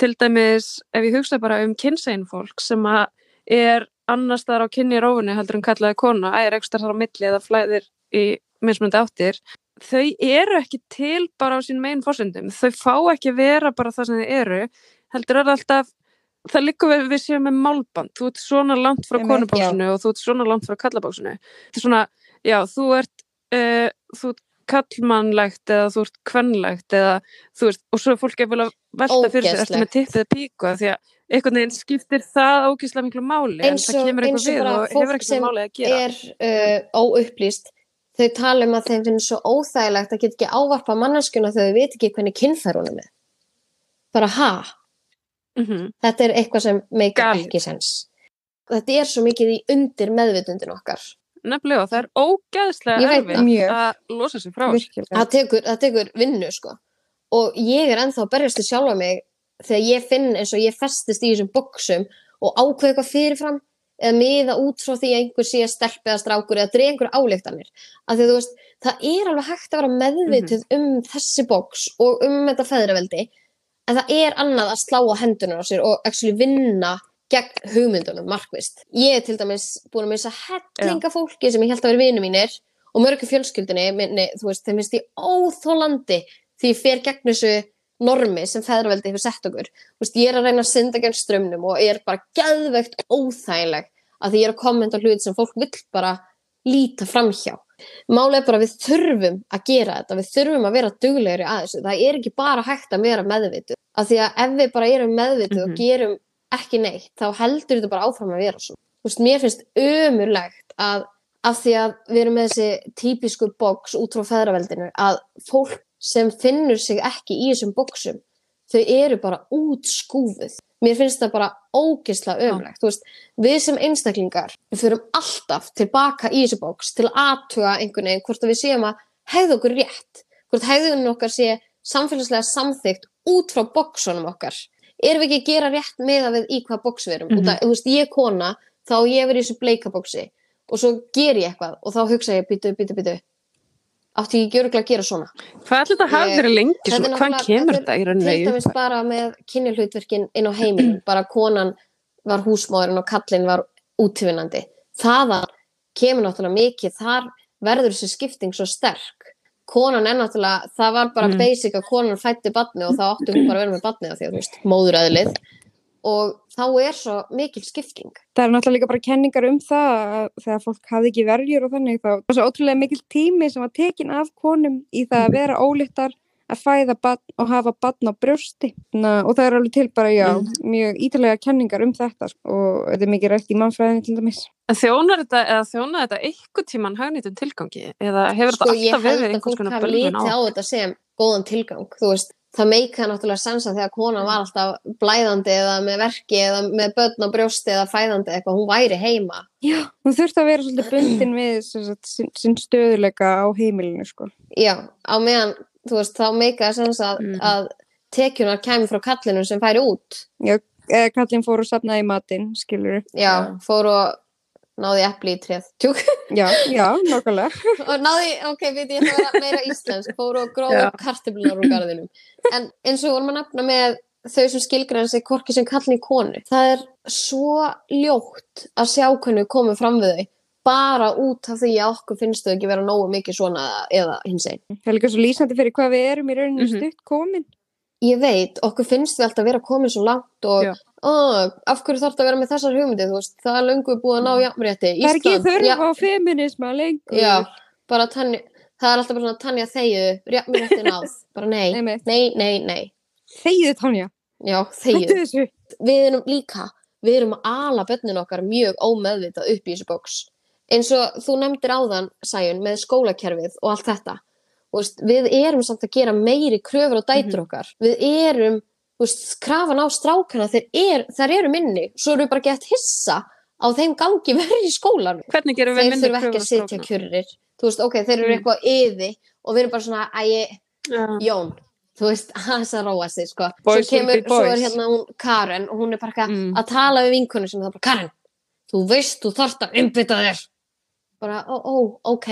til dæmis ef ég hugsa bara um kynsegin fólk sem að er annars þar á kynjarófunni heldur en kallaði kona, ægir ekstra þar á milli eða flæðir í mismunandi áttir þau eru ekki til bara á sín megin fórsendum, þau fá ekki vera bara það sem þau eru, heldur er alltaf það líka við, við séum með málband, þú ert svona langt frá konubóksinu og þú ert svona langt frá kallabóksinu þetta er svona, já, þú ert uh, þú ert kallmannlegt eða þú ert kvennlegt eða þú veist, og svo er fólk að vilja velta fyrir sér, ertu með tippið eða píku? Af því að einhvern veginn skiptir það ógeðslega miklu máli en Eins það og- kemur eins eitthvað og við bara og fólk hefur sem með máli að gera. er uh, óupplýst þau tala um að þeim finnst svo óþægilegt að geta ekki ávarpa manneskjuna þegar þau veit ekki hvernig kynfær hún er með. Bara ha, mm þetta er eitthvað sem meikar ekki sens þetta er svo mikið í undir meðvitundin okkar. Nefnilega, það er það. Mjög. að losa sig frá það tekur, það tekur vinnu sko. Og ég er ennþá að berjast til sjálfa mig þegar ég finn eins og ég festist í þessum boksum og ákveð eitthvað fyrirfram eða miða út frá því að einhver sé stelp eða strákur eða dreig einhver álíktanir af því að þú veist, það er alveg hægt að vera meðvituð um þessi boks og um þetta feðraveldi en það er annað að slá á hendunar á sér og actually vinna gegn hugmyndunum markvist. Ég er til dæmis búin að missa hellinga fólki sem ég held að vera vinnu mínir og mörgu fjölskyldinni minni, þú veist, þeim finnst ég óþólandi því ég fer gegn þessu normi sem feðraveldi hefur sett okkur. Þú veist, ég er að reyna að synda gegn strömmnum og ég er bara gæðvegt óþægileg að því ég er að kommenta hlut sem fólk vill bara líta framhjá. Málega bara við þurfum að gera þetta, við þurfum að vera duglegri að þessu. Það er ekki bara hægt að vera meðvitu. Af því að ef við bara erum meðvitu Mhm. og gerum ekki neitt, þá heldur þetta bara áfram að vera svo. Þú veist, mér finnst ömurlegt að af því að við erum með þessi típisku boks út frá feðraveldinu, að fólk sem finnur sig ekki í þessum boksum, þau eru bara útskúfuð. Mér finnst það bara ógisla veist, við sem einstaklingar, við fyrum alltaf tilbaka í þessu bóks til að aðtuga einhvern veginn hvort að við séum að hegða okkur rétt, hvort hegðunum okkar sé samfélagslega samþygt út frá bóksunum okkar. Erum við ekki að gera rétt með að við í hvaða bóks við erum? Mm Mhm. Þú veist, ég kona, þá ég verið í þessu bleikabóksi og svo ger ég eitthvað og þá hugsa ég, byttu, byttu, byttu, átti ég ekki örgulega að gera svona. Hvað ætli þetta hafi Ég- verið lengi Þetta svona? Náttúrulega- kemur þetta þetta í rauninni? dæmis upphafi? bara með kynjuhlutverkin inn á heimilin bara konan var húsmóðurinn og kallinn var útvinnandi þaðan kemur náttúrulega mikið þar verður þessi skipting svo sterk konan er náttúrulega, það var bara Mm. basic að konan fætti batni og þá átti hún bara að vera með batni af því að móðuræðlið og þá er svo mikil skipting Það er náttúrulega líka bara kenningar um það að þegar fólk hafði ekki verjur og þannig þá var svo ótrúlega mikil tími sem var tekin af konum í það að vera ólittar að fæða batn og hafa batn á brjósti Na, og það er alveg til bara, já, mjög ítalega kenningar um þetta sko, og þetta er mikið rætt í mannfræðinu til dæmis. En þjónar þetta, eða þjónar þetta einhver tíman hagnýtum tilgangi? Eða hefur sko þetta ég alltaf held verið að einhvers fólk konar hafi bölvun litið á? á þetta sem góðan tilgang þú veist, það meika náttúrulega sensa þegar konan var alltaf blæðandi eða með verki eða með börn á brjósti eða fæðandi eitthvað, hún væri heima Já, hún þurfti að vera svolítið bundin við sinn, sinn stöðuleika á heimilinu, sko. já, á meðan, þú veist, þá meika sensa að, Mm. að tekjunar kæmi frá kallinu sem færi út Já, eða kallinn fór og safnaði í matinn, skilur já, fór og náði epli í tréð tjúk, Já, já, nokkulega. og náði, ok, veit ég ætla að vera meira íslensk, fór og gróð Já. upp kartöflunar úr garðinum en eins og vorum að nefna með þau sem skilgræna sig hvorki sem kallin í konu það er svo ljótt að sjá hvernig við komum fram við þau bara út af því að okkur finnst þau ekki vera nógu mikið svona eða hins einn. Það er líka svo lýsandi fyrir hvað við erum í rauninni Mhm. stutt komin. Ég veit, okkur finnst við alltaf vera komin svo langt og oh, af hverju þarf þetta að vera með þessar hugmyndið, þú veist, það er löngu búið að ná jafnrétti. Það er ekki ja, á feminisma lengur. Já, bara tanja, það er alltaf bara svona tanja þegju, jafnrétti náð, bara nei, Einmitt. nei, nei, nei, Þegið, Tanja. já, þegju. Við erum líka, við erum að ala bönnin okkar mjög ómeðvitað upp í þessu bóks. Eins og þú nefndir áðan, Sæjun, með skólakerfið og allt þetta. Veist, við erum samt að gera meiri kröfur á dætur okkar. Við erum, veist, krafan á strákana, þeir, er, þeir eru minni. Svo erum við bara gett hissa á þeim gangi verið í skólanum. Hvernig gerum við Þeir minni þurfa ekki að sitja kjurrir. Þú veist, ok, þeir eru Mm. eitthvað yði og við erum bara svona, æ, kjurrir? Jón, þú veist, hans að róa sig, sko. Svo kemur, svo er hérna hún Karen og hún er bara Mm. að tala við vinkonu sem það er bara, Karen, þú veist, þú þarft að umbytta þér. Bara, ó, ó, ok.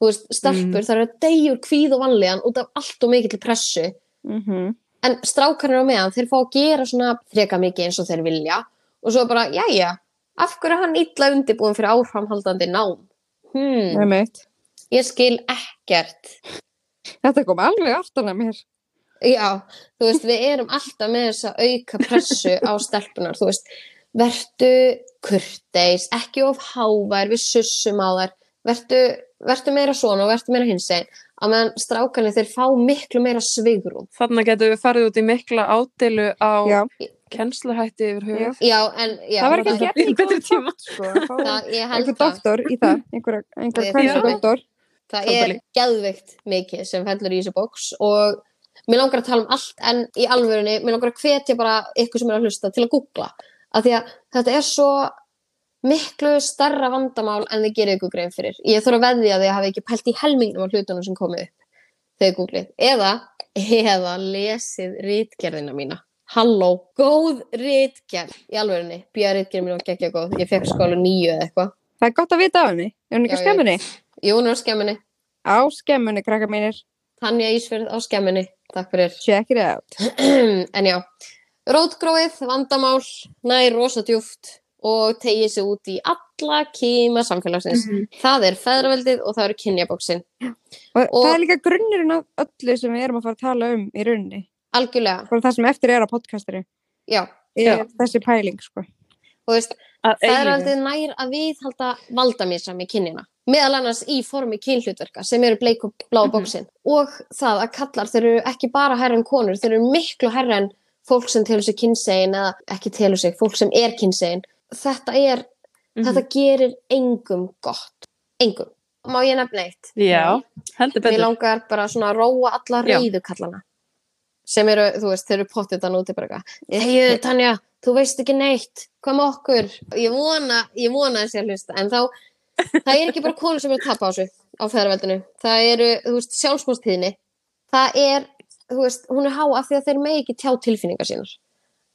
Þú veist, stelpur, Mm. það eru degjur kvíð og vanlíðan út af allt og mikill pressu. Mm En strákarnir á meðan, þeir fá að gera svona freka mikið eins og þeir vilja. Og svo bara, jæja, af hverju er hann illa undirbúin fyrir áframhaldandi nám? Hmm, ég skil ekkert. Þetta kom alveg aftan að mér. Já, þú veist, við erum alltaf með þessa auka pressu á stelpunar, þú veist, vertu kurteis, ekki of hávær, við sussum á þær, vertu, vertu meira svona og vertu meira hinsegin, að meðan strákanir þeir fá miklu meira svigrum. Þannig getum við farið út í mikla ádeilu á Já. kennsluhætti yfir hug. Já, en, já, það var ekki það- gert í betri tíma. sko. að Einhver doktor í það, einhver, einhver Við- hvernig Já. doktor. það er geðveikt mikið sem fellur í þessu bóks og mér langar að tala um allt en í alvörunni, mér langar að hvetja bara ykkur sem er að hlusta til að googla af því að þetta er svo miklu starra vandamál en þið gerir ykkur grein fyrir. Ég þarf að veðja að þið hafi ekki pælt í helmingnum af hlutunum sem komið upp þegar googlið. Eða, eða lesið rítgerðina mína. halló, góð rítgerð í alvegurinn, bíða rítgerð mér var geggja góð ég fekk alveg nýju eða eitthvað Það er gott að vita af henni. Er hún ekki á skemmunni? Jú, hún er á skemmunni, Á skemmunni, krakka mínir. Tanja Ísfjörð á skemmunni takk fyrir Check it out. já, og tegið sig út í alla kýma samfélagsins. Það er feðraveldið og það eru kynjabóksin. Og, Og- það er líka grunnurinn af öllu sem við erum að fara að tala um í rauninni. Algjörlega, Bara það sem eftir er á podcastinu. já. Er þessi pæling, sko. Og veist, Að eilífu. feðraveldið nær að viðhalda valdamísam í kynjina. Meðal annars í formi kynhlutverka sem eru bleik og blá bóksin. Og það að kallar, þeir eru ekki bara herra en konur, þeir eru miklu herra en fólk sem telur sig kynsegin eða ekki telur sig, fólk sem er kynsegin. Þetta er Mhm. þetta gerir engum gott. Engum, má ég nefna eitt? Já, heldur mér betur. langar bara svona að róa alla reyðukallana sem eru, þú veist, þeir eru pottið þann úti bara eitthvað, heiðu Tanja þú veist ekki neitt, með okkur? Ég vona, ég vona þessi að hlusta en þá, það er ekki bara konur sem eru að tapa á þessu á feðraveldinu það eru, þú veist, sjálfsmóstíðni það er, þú veist, hún er há af því að þeir megi ekki tjá tilfinningar sínar.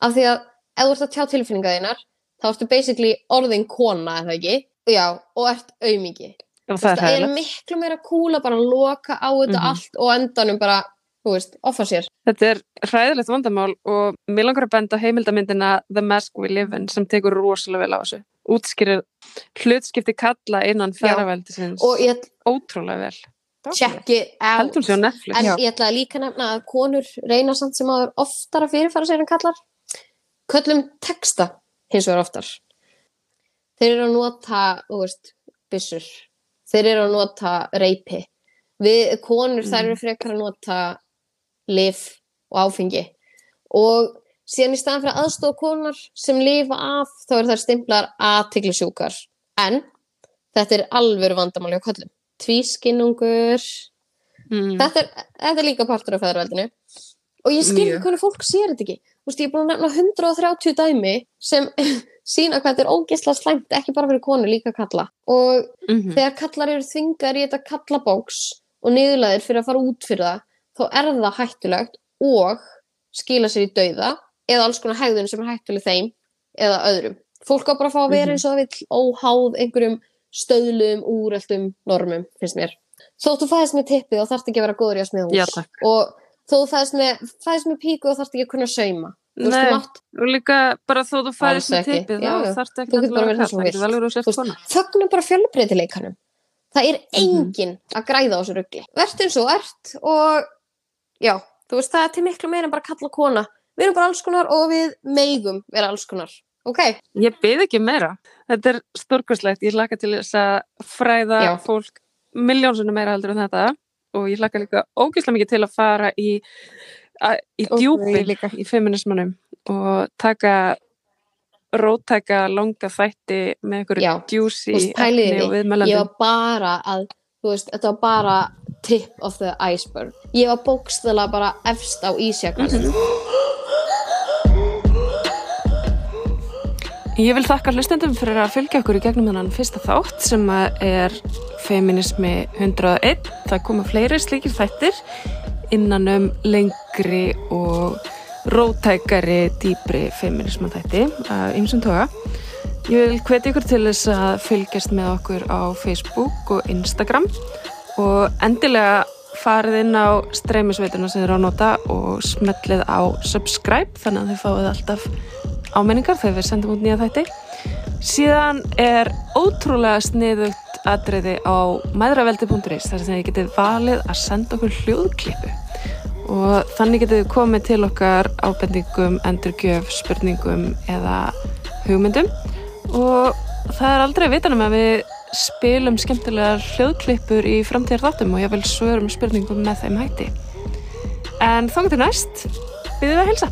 Af því að ef þú ert að tjá tilfinningar þínar þá ertu basically orðin kona eða ekki, já, og ert aumingi. Og Þú það veist, er er miklu meira kúla bara að loka á þetta Mhm. allt og endanum bara, þú veist, offa sér. Þetta er hræðilegt vandamál og mér langar að benda á heimildamyndina The Mask We Live In sem tekur rosalega vel á þessu. Útskýrir hlutskipti kalla innan ferraveldisins og ég ótrúlega vel. á Netflix. en ég ætla líka að nefna að konur reyna samt sem áður oftar að fyrirfara sér en kallar köllum texta hins vegar oftar. Þeir eru að nota, þú veist byssur, þeir eru að nota reypi við konur þær eru frekar að nota lif og áfengi. Og síðan í staðan fyrir aðstofa konar sem lifa af þá eru þær stimplar aðtiklisjúkar en þetta er alvöru vandamáli á köllum tvískinnungur. Mm. þetta er, þetta er líka partur af feðraveldinu. Og ég skil Mjög. ekki hvernig fólk sér þetta ekki Þú veist, ég er búin að nefna 130 dæmi sem sína hvað þetta er ógeðslega slæmt ekki bara fyrir konu, líka kalla og Mhm. þegar kallar eru þvingar í þetta kallabóks og niðurlæðir fyrir að fara út fyrir það þá er það hættulegt og skila sér í dauða eða alls konar hegðun sem er hættuleg þeim eða öðrum. Fólk á bara að fá að vera Mhm. eins og það vill óháð einhverjum stöðlum, úreltum normum, finnst mér. Þótt þú fæðist með tippið og þarft ekki að vera góður í að smiða hús. Já, þú fæðist með, fæðist með píku og þarft ekki að kunna sauma. Nei. Og líka bara þó þú fæðist með tippið þá já. þarftu ekki sért veist, kona. fögnum bara fjölbreytileikanum. Það er Mhm. enginn að græða á þessu rugli. Vert eins og ert og já, þú veist, það er til miklu meira en bara kalla kona. Við erum bara alls konar og við meigum vera alls konar. Ok? Ég beð ekki meira. Þetta er stórkostlegt. Ég hlaka til þess að fræða Já. fólk miljónsunum meira heldur en þetta og ég hlaka líka ógeðslega mikið til að fara í, að, í djúpi í feminismanum og taka róttæka langa þætti með einhverju djúsi og því. Ég viðmælandi. var bara að, veist, þetta var bara tip of the iceberg. Ég var bókstæðlega bara efst á ísjakanum. Ég vil þakka hlustendum fyrir að fylgja okkur í gegnum þennan fyrsta þátt sem er Feminismi 101. Það koma fleiri slíkir þættir innan um lengri og rótækari, dýpri feminisman þætti af ymsum toga. Ég vil hvetja ykkur til þess að fylgjast með okkur á Facebook og Instagram og endilega farið inn á streymisveituna sem þið eru að nota og smellið á subscribe þannig að þið fáið alltaf ámenningar þegar við sendum út nýja þætti. Síðan er ótrúlega sniðugt atriði á maðuraveldi.is þar sem þið getið valið að senda okkur hljóðklippu og þannig getið þið komið til okkar ábendingum, endurgjöf, spurningum eða hugmyndum og það er aldrei að vita um að við spilum skemmtilegar hljóðklippur í framtíðar þáttum og ég vil svörum spurningum með þeim hætti. En þá getur næst, við við að helsa.